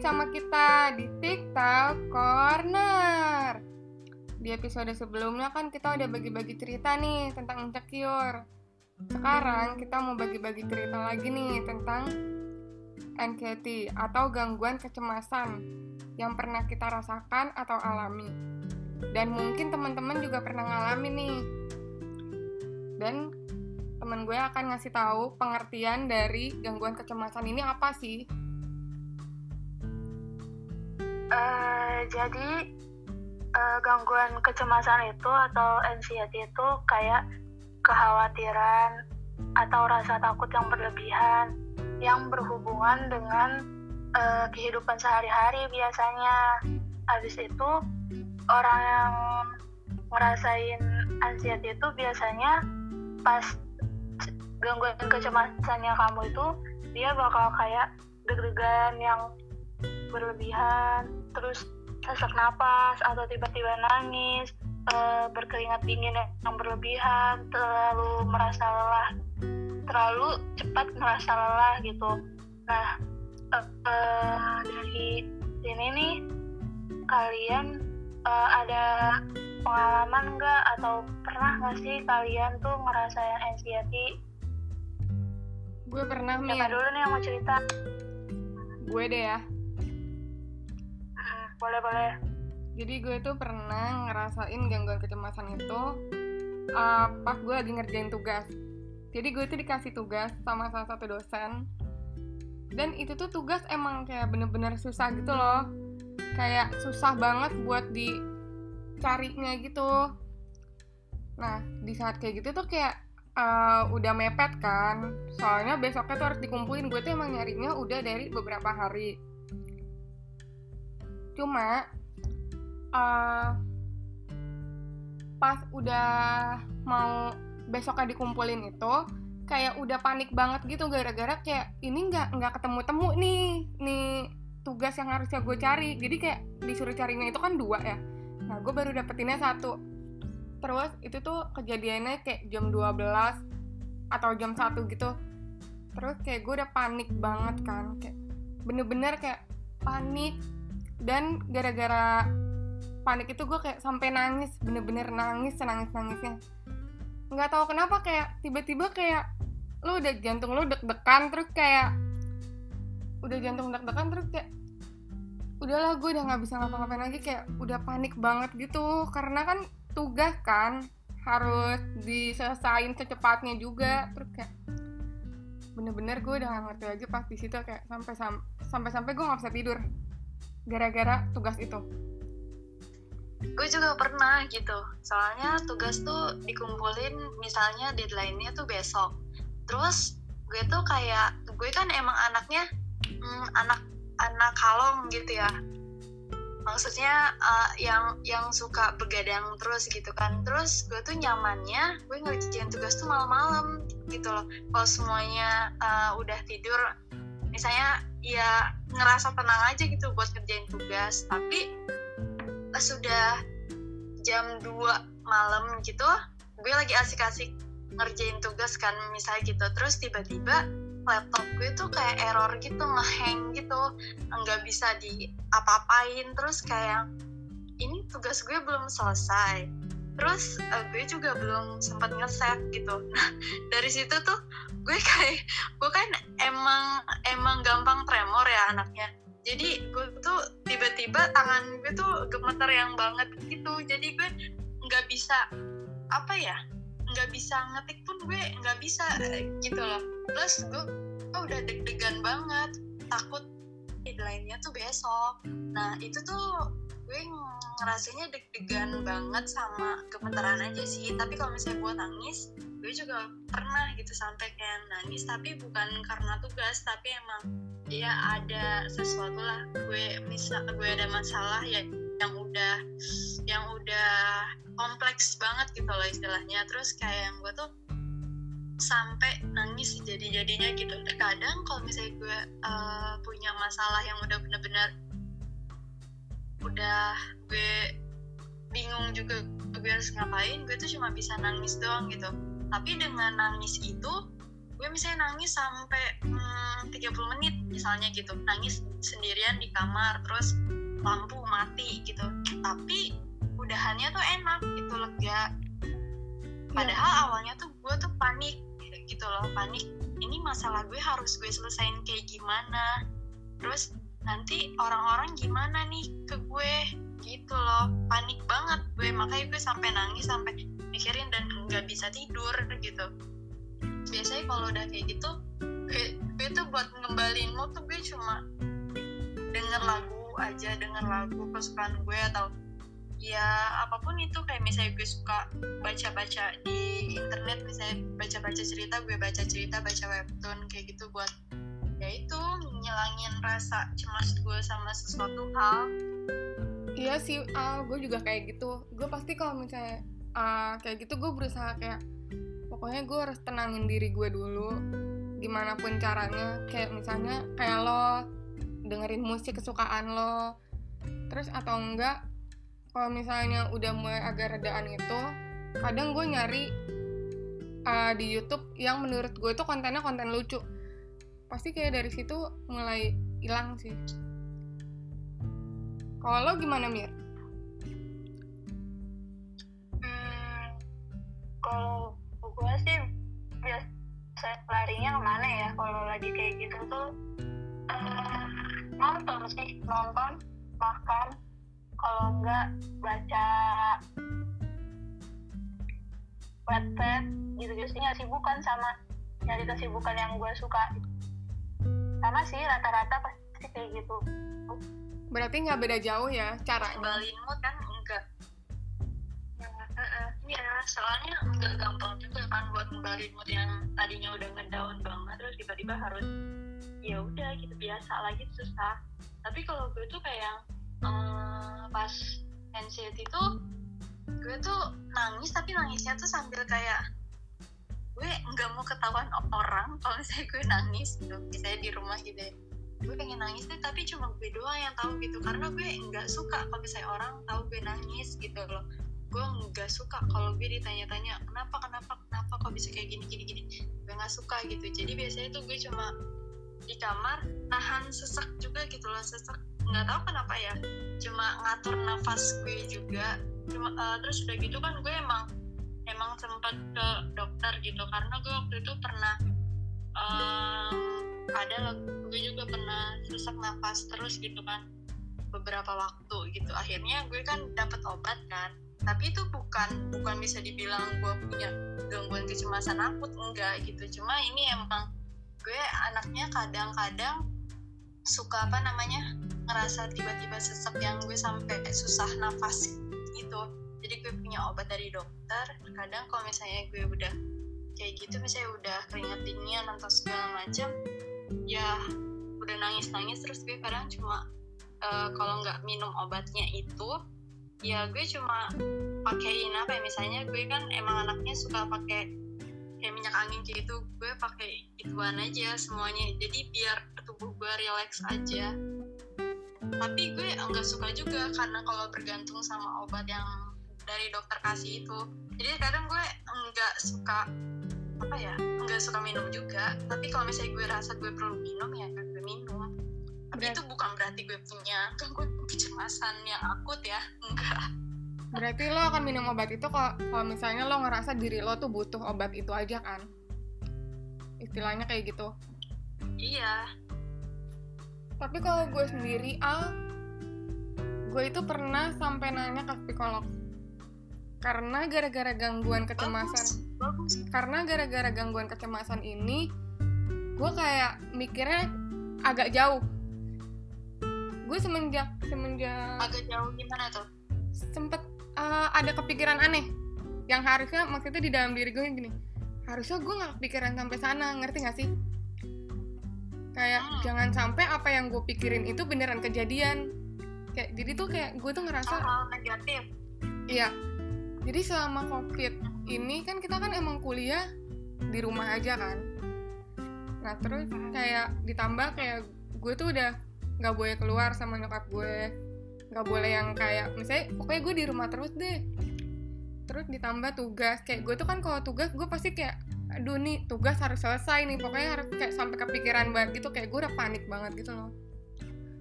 sama kita di TikTok Corner. Di episode sebelumnya kan kita udah bagi-bagi cerita nih tentang insecure. Sekarang kita mau bagi-bagi cerita lagi nih tentang anxiety atau gangguan kecemasan yang pernah kita rasakan atau alami. Dan mungkin teman-teman juga pernah ngalamin nih. Dan teman gue akan ngasih tahu pengertian dari gangguan kecemasan ini apa sih Uh, jadi uh, gangguan kecemasan itu atau anxiety itu kayak kekhawatiran atau rasa takut yang berlebihan yang berhubungan dengan uh, kehidupan sehari-hari biasanya. Habis itu orang yang ngerasain anxiety itu biasanya pas gangguan kecemasannya kamu itu dia bakal kayak deg-degan yang berlebihan terus sesak napas atau tiba-tiba nangis e, berkeringat dingin yang berlebihan terlalu merasa lelah terlalu cepat merasa lelah gitu. Nah e, e, dari sini nih kalian e, ada pengalaman nggak atau pernah nggak sih kalian tuh ngerasain anxiety? Gue pernah Siapa dulu nih yang mau cerita? Gue deh ya boleh boleh. Jadi gue tuh pernah ngerasain gangguan kecemasan itu uh, pas gue lagi ngerjain tugas. Jadi gue tuh dikasih tugas sama salah satu dosen. Dan itu tuh tugas emang kayak bener-bener susah gitu loh. Kayak susah banget buat dicarinya gitu. Nah di saat kayak gitu tuh kayak uh, udah mepet kan. Soalnya besoknya tuh harus dikumpulin. Gue tuh emang nyarinya udah dari beberapa hari cuma uh, pas udah mau besoknya dikumpulin itu kayak udah panik banget gitu gara-gara kayak ini nggak nggak ketemu temu nih nih tugas yang harusnya gue cari. Jadi kayak disuruh carinya itu kan dua ya. Nah gue baru dapetinnya satu. Terus itu tuh kejadiannya kayak jam 12 atau jam satu gitu. Terus kayak gue udah panik banget kan kayak bener-bener kayak panik dan gara-gara panik itu gue kayak sampai nangis bener-bener nangis senangis nangisnya nggak tahu kenapa kayak tiba-tiba kayak lu udah jantung lu deg-degan terus kayak udah jantung deg-degan terus kayak udahlah gue udah nggak bisa ngapa-ngapain lagi kayak udah panik banget gitu. Karena kan tugas kan harus diselesain secepatnya juga terus kayak bener-bener gue udah gak ngerti lagi pas di situ kayak sampai sampai sampai gue nggak bisa tidur gara-gara tugas itu? Gue juga pernah gitu. Soalnya tugas tuh dikumpulin misalnya deadline-nya tuh besok. Terus gue tuh kayak gue kan emang anaknya hmm, anak anak kalong gitu ya. Maksudnya uh, yang yang suka begadang terus gitu kan. Terus gue tuh nyamannya gue ngerjain tugas tuh malam-malam gitu loh. Kalau semuanya uh, udah tidur misalnya ya ngerasa tenang aja gitu buat kerjain tugas. Tapi sudah jam 2 malam gitu gue lagi asik-asik ngerjain tugas kan misalnya gitu. Terus tiba-tiba laptop gue tuh kayak error gitu ngehang gitu. Nggak bisa di apa-apain terus kayak ini tugas gue belum selesai. Terus uh, gue juga belum sempat ngeset gitu. Nah dari situ tuh gue kayak gue kan emang emang gampang tremor ya anaknya. Jadi gue tuh tiba-tiba tangan gue tuh gemeter yang banget gitu. Jadi gue nggak bisa apa ya nggak bisa ngetik pun gue nggak bisa gitu loh. Terus gue oh, udah deg-degan banget takut deadline-nya tuh besok. Nah itu tuh gue ngerasanya deg-degan banget sama gemeteran aja sih. Tapi kalau misalnya buat nangis gue juga pernah gitu sampai kayak nangis tapi bukan karena tugas tapi emang ya ada sesuatu lah. Gue misal gue ada masalah ya yang udah yang udah kompleks banget gitu loh istilahnya. Terus kayak gue tuh sampai nangis jadi jadinya gitu. Terkadang kalau misalnya gue uh, punya masalah yang udah bener-bener udah gue bingung juga gue harus ngapain gue tuh cuma bisa nangis doang gitu tapi dengan nangis itu gue misalnya nangis sampai hmm, 30 menit misalnya gitu. Nangis sendirian di kamar terus lampu mati gitu. Tapi udahannya tuh enak gitu lega. Padahal awalnya tuh gue tuh panik gitu loh panik. Ini masalah gue harus gue selesain kayak gimana? Terus nanti orang-orang gimana nih ke gue? Gitu loh panik banget gue. Makanya gue sampai nangis sampai mikirin dan nggak bisa tidur gitu. Biasanya kalau udah kayak gitu gue, gue tuh buat ngembalin mood tuh gue cuma denger lagu aja denger lagu kesukaan gue atau ya apa pun itu. Kayak misalnya gue suka baca-baca di internet misalnya baca-baca cerita gue baca cerita baca webtoon kayak gitu buat ya itu ngilangin rasa cemas gue sama sesuatu hal. Iya sih uh, gue juga kayak gitu. Gue pasti kalau misalnya uh, kayak gitu gue berusaha kayak pokoknya gue harus tenangin diri gue dulu gimana pun caranya. Kayak misalnya kayak lo dengerin musik kesukaan lo terus atau enggak kalau misalnya udah mulai agak redaan itu kadang gue nyari uh, di YouTube yang menurut gue itu kontennya konten lucu. Pasti kayak dari situ mulai hilang sih. Kalau lo gimana Mir? Kalau gue sih biasa larinya ke mana ya? Kalau lagi kayak gitu tuh uh, nonton sih. Nonton makan. Kalau enggak baca webpad gitu gitu sih sibukan sama nyari kesibukan yang gue suka. Sama sih rata-rata pasti kayak gitu. Berarti nggak beda jauh ya caranya? Ngembalin mood kan enggak Iya, soalnya enggak gampang juga kan buat ngembalin mood yang tadinya udah ngedown banget terus tiba-tiba harus ya udah gitu biasa lagi susah. Tapi kalau gue tuh kayak um, pas anxiety tuh gue tuh nangis tapi nangisnya tuh sambil kayak gue nggak mau ketahuan orang kalau misalnya gue nangis gitu. Misalnya di rumah gitu ya. Gue pengen nangis deh tapi cuma gue doang yang tahu gitu. Karena gue nggak suka kalau misalnya orang tahu gue nangis gitu loh gue nggak suka kalau gue ditanya-tanya kenapa kenapa kenapa kok bisa kayak gini gini gini? Gue nggak suka gitu. Jadi biasanya tuh gue cuma di kamar nahan sesak juga gitu loh sesak. Nggak tahu kenapa ya cuma ngatur nafas gue juga. Cuma uh, terus udah gitu kan gue emang emang sempat ke dokter gitu. Karena gue waktu itu pernah um, ada gue juga pernah sesak nafas terus gitu kan beberapa waktu gitu. Akhirnya gue kan dapat obat kan tapi itu bukan bukan bisa dibilang gue punya gangguan kecemasan akut enggak gitu. Cuma ini emang gue anaknya kadang-kadang suka apa namanya ngerasa tiba-tiba sesek yang gue sampai susah nafas gitu. Jadi gue punya obat dari dokter. Kadang kalau misalnya gue udah kayak gitu misalnya udah keringat dingin atau segala macam ya udah nangis nangis terus gue kadang cuma uh, kalau nggak minum obatnya itu ya gue cuma pakein. Apa ya misalnya gue kan emang anaknya suka pakai kayak minyak angin kayak gitu gue pakai ituan aja semuanya. Jadi biar tubuh gue relax aja. Tapi gue enggak suka juga karena kalau bergantung sama obat yang dari dokter kasih itu. Jadi kadang gue enggak suka apa ya enggak suka minum juga. Tapi kalau misalnya gue rasa gue perlu minum ya gue minum tapi itu bukan berarti gue punya gangguan kecemasan yang akut ya enggak. Berarti lo akan minum obat itu kalau kalau misalnya lo ngerasa diri lo tuh butuh obat itu aja kan? Istilahnya kayak gitu. Iya. Tapi kalau gue sendiri ah gue itu pernah sampai nanya ke psikolog. Karena gara-gara gangguan kecemasan. bagus, bagus. karena gara-gara gangguan kecemasan ini gue kayak mikirnya agak jauh gue semenjak semenjak agak jauh gimana tuh sempet uh, ada kepikiran aneh yang harusnya maksudnya di dalam diri gue gini harusnya gue nggak kepikiran sampai sana ngerti gak sih kayak Hmm. jangan sampai apa yang gue pikirin itu beneran kejadian kayak jadi tuh kayak gue tuh ngerasa hal negatif Iya. Jadi selama COVID ini kan kita kan emang kuliah di rumah aja kan. Nah terus kayak ditambah kayak gue tuh udah nggak boleh keluar sama nyokap gue, nggak boleh yang kayak misalnya pokoknya gue di rumah terus deh. Terus ditambah tugas kayak gue tuh kan kalau tugas gue pasti kayak aduh nih tugas harus selesai nih. Pokoknya harus kayak sampai kepikiran banget gitu kayak gue udah panik banget gitu loh.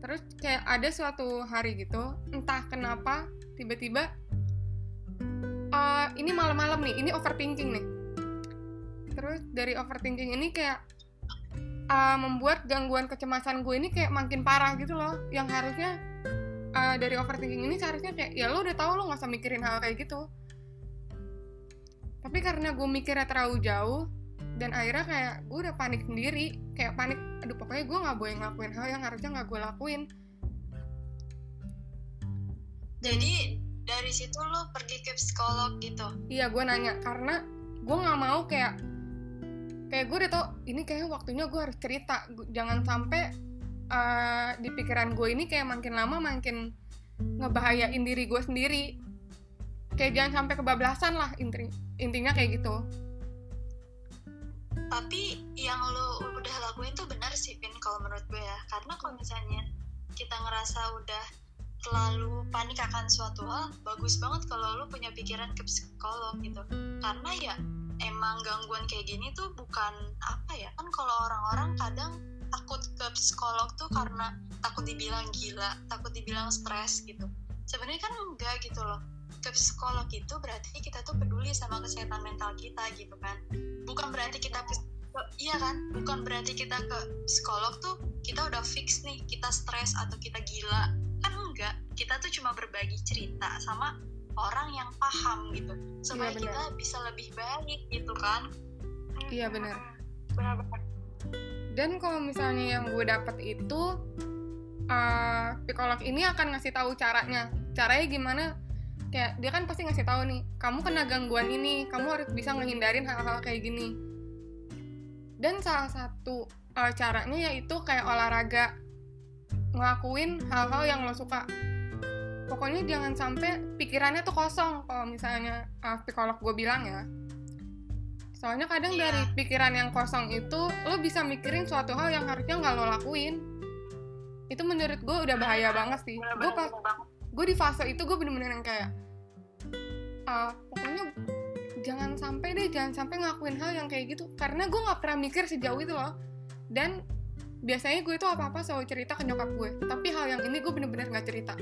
Terus kayak ada suatu hari gitu entah kenapa tiba-tiba uh, ini malam-malam nih ini overthinking nih. Terus dari overthinking ini kayak uh, membuat gangguan kecemasan gue ini kayak makin parah gitu loh. Yang harusnya uh, dari overthinking ini seharusnya kayak ya lo udah tahu lo nggak usah mikirin hal kayak gitu. Tapi karena gue mikirnya terlalu jauh dan akhirnya kayak gue udah panik sendiri. Kayak panik aduh pokoknya gue nggak boleh ngelakuin hal yang harusnya nggak gue lakuin. Jadi dari situ lo pergi ke psikolog gitu? Iya gue nanya. Karena gue nggak mau kayak kayak gue udah tau ini kayak waktunya gue harus cerita. Jangan sampai uh, di pikiran gue ini kayak makin lama makin ngebahayain diri gue sendiri. Kayak jangan sampai kebablasan lah inti intinya kayak gitu. Tapi yang lo udah lakuin tuh benar sih Pin kalau menurut gue ya. Karena kalau misalnya kita ngerasa udah terlalu panik akan suatu hal bagus banget kalau lo punya pikiran ke psikolog gitu. Karena ya emang gangguan kayak gini tuh bukan apa ya kan kalau orang-orang kadang takut ke psikolog tuh karena takut dibilang gila takut dibilang stres gitu. Sebenarnya kan enggak gitu loh. Ke psikolog itu berarti kita tuh peduli sama kesehatan mental kita gitu kan. Bukan berarti kita iya kan? Bukan berarti kita ke psikolog tuh kita udah fix nih kita stres atau kita gila. Kan enggak. Kita tuh cuma berbagi cerita sama orang yang paham gitu. Supaya iya, kita bisa lebih baik gitu kan. Iya benar. Benar-benar. Dan kalau misalnya yang gue dapet itu uh, psikolog ini akan ngasih tahu caranya. Caranya gimana? Kayak dia kan pasti ngasih tahu nih kamu kena gangguan ini kamu harus bisa ngehindarin hal-hal kayak gini. Dan salah satu uh, caranya yaitu kayak olahraga. Ngelakuin hal-hal yang lo suka pokoknya jangan sampai pikirannya tuh kosong kalau misalnya uh, psikolog gue bilang ya. Soalnya kadang yeah. dari pikiran yang kosong itu lo bisa mikirin suatu hal yang harusnya nggak lo lakuin. Itu menurut gue udah bahaya banget sih. Gue pas gue di fase itu gue bener-bener yang kayak uh, pokoknya jangan sampai deh jangan sampai ngakuin hal yang kayak gitu. Karena gue nggak pernah mikir sejauh itu loh. Dan biasanya gue itu apa apa selalu cerita ke nyokap gue tapi hal yang ini gue bener-bener nggak cerita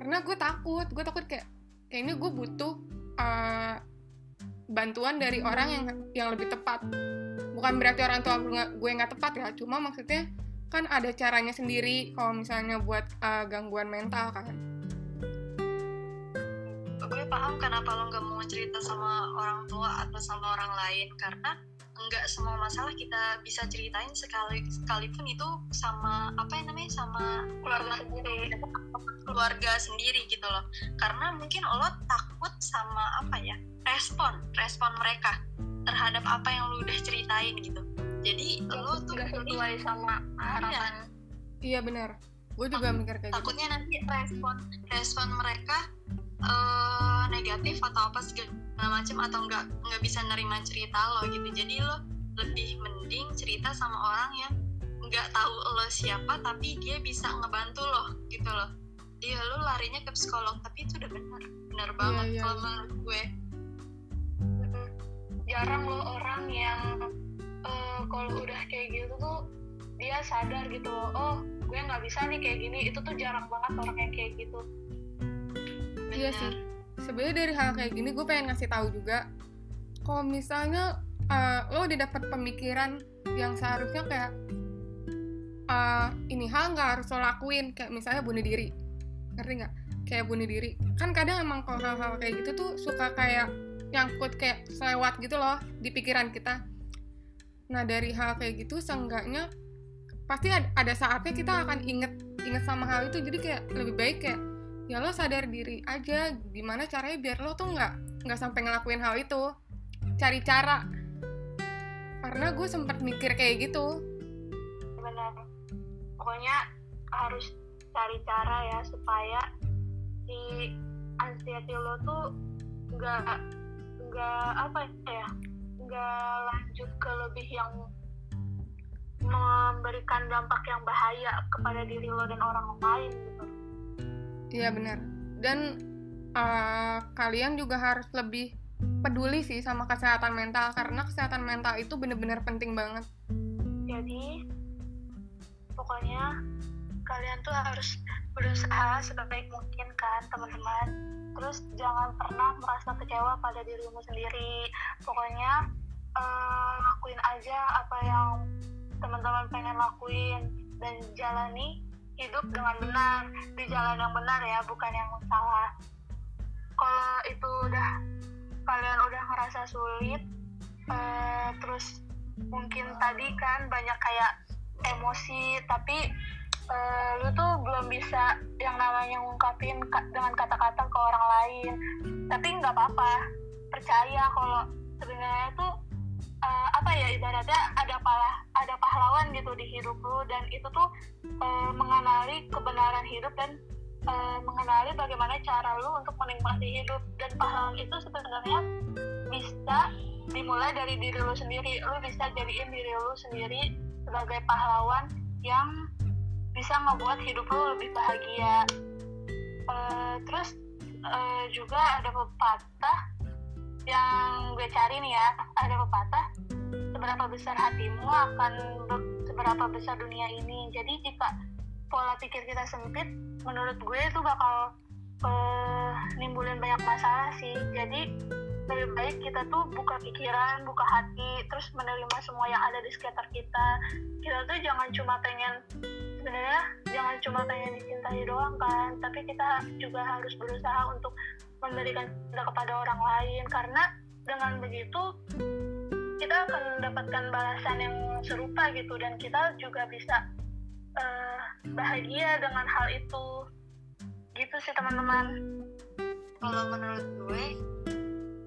karena gue takut gue takut kayak kayaknya gue butuh uh, bantuan dari orang yang yang lebih tepat. Bukan berarti orang tua gue nggak tepat ya cuma maksudnya kan ada caranya sendiri kalau misalnya buat uh, gangguan mental kan. Gue paham kenapa lo nggak mau cerita sama orang tua atau sama orang lain karena nggak semua masalah kita bisa ceritain sekali sekalipun itu sama apa yang namanya sama keluarga sendiri keluarga sendiri gitu loh karena mungkin lo takut sama apa ya respon respon mereka terhadap apa yang lo udah ceritain gitu jadi lo tuh gak sesuai sama harapan iya benar gue juga mikir kayak gitu. takutnya gitu. nanti respon respon mereka uh, negatif atau apa segala macam atau nggak nggak bisa nerima cerita lo gitu. Jadi lo lebih mending cerita sama orang yang nggak tahu lo siapa tapi dia bisa ngebantu lo gitu loh. Dia lo larinya ke psikolog tapi itu udah benar benar iya, banget yeah, yeah, kalau menurut gue. Jarang lo orang yang uh, kalau udah kayak gitu tuh dia sadar gitu loh oh gue nggak bisa nih kayak gini. Itu tuh jarang banget orang yang kayak gitu. Iya sih sebenarnya dari hal kayak gini gue pengen ngasih tahu juga kalau misalnya uh, lo udah dapet pemikiran yang seharusnya kayak uh, ini hal nggak harus lo lakuin kayak misalnya bunuh diri. Ngerti nggak? Kayak bunuh diri. Kan kadang emang kalau hal-hal kayak gitu tuh suka kayak nyangkut kayak selewat gitu loh di pikiran kita. Nah dari hal kayak gitu seenggaknya pasti ada saatnya kita akan inget inget sama hal itu. Jadi kayak lebih baik kayak ya lo sadar diri aja gimana caranya biar lo tuh nggak nggak sampai ngelakuin hal itu. Cari cara. Karena gue sempat mikir kayak gitu. Benar. Pokoknya harus cari cara ya supaya si anxiety lo tuh nggak nggak apa ya nggak lanjut ke lebih yang memberikan dampak yang bahaya kepada diri lo dan orang lain gitu. Iya benar. Dan uh, kalian juga harus lebih peduli sih sama kesehatan mental karena kesehatan mental itu benar-benar penting banget. Jadi pokoknya kalian tuh harus berusaha sebaik mungkin kan teman-teman terus jangan pernah merasa kecewa pada dirimu sendiri pokoknya uh, lakuin aja apa yang teman-teman pengen lakuin dan jalani hidup dengan benar di jalan yang benar ya bukan yang salah. Kalau itu udah kalian udah ngerasa sulit uh, terus mungkin tadi kan banyak kayak emosi tapi uh, lu tuh belum bisa yang namanya ngungkapin ka dengan kata-kata ke orang lain. Tapi nggak apa-apa percaya kalau sebenarnya tuh uh, apa ya ibaratnya ada palah ada pahlawan gitu di hidup lu dan itu tuh uh, mengenali kebenaran hidup dan uh, mengenali bagaimana cara lu untuk menikmati hidup. Dan pahlawan itu sebenarnya bisa dimulai dari diri lu sendiri. Lu bisa jadiin diri lu sendiri sebagai pahlawan yang bisa ngebuat hidup lu lebih bahagia. Uh, terus uh, juga ada pepatah yang gue cari nih ya ada pepatah seberapa besar hatimu akan seberapa besar dunia ini jadi jika pola pikir kita sempit menurut gue itu bakal uh, nimbulin banyak masalah sih jadi lebih baik kita tuh buka pikiran, buka hati, terus menerima semua yang ada di sekitar kita. Kita tuh jangan cuma pengen sebenarnya jangan cuma pengen dicintai doang kan, tapi kita juga harus berusaha untuk memberikan cinta kepada orang lain. Karena dengan begitu kita akan mendapatkan balasan yang serupa gitu. Dan kita juga bisa uh, bahagia dengan hal itu. Gitu sih teman-teman. Kalau menurut gue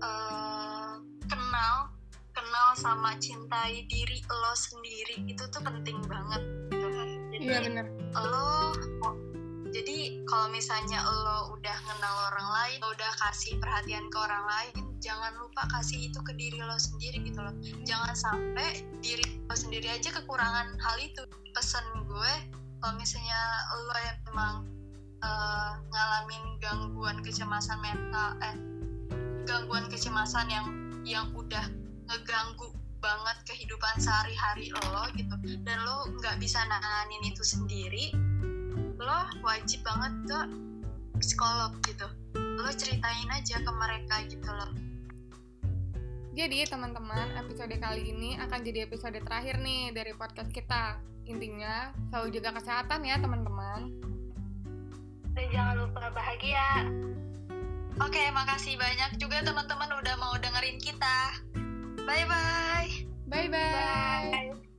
uh, kenal kenal sama cintai diri lo sendiri itu tuh penting banget gitu kan. Jadi iya, bener. lo jadi kalau misalnya lo udah kenal orang lain lo udah kasih perhatian ke orang lain jangan lupa kasih itu ke diri lo sendiri gitu loh. Jangan sampai diri lo sendiri aja kekurangan hal itu. Pesan gue kalau misalnya lo yang memang uh, ngalamin gangguan kecemasan mental eh gangguan kecemasan yang yang udah ngeganggu banget kehidupan sehari-hari lo gitu dan lo nggak bisa nanganin itu sendiri lo wajib banget ke psikolog gitu. Lo ceritain aja ke mereka gitu loh. Jadi teman-teman episode kali ini akan jadi episode terakhir nih dari podcast kita. Intinya selalu jaga kesehatan ya teman-teman. Dan jangan lupa bahagia. Oke makasih banyak juga teman-teman udah mau dengerin kita. Bye bye bye bye, bye.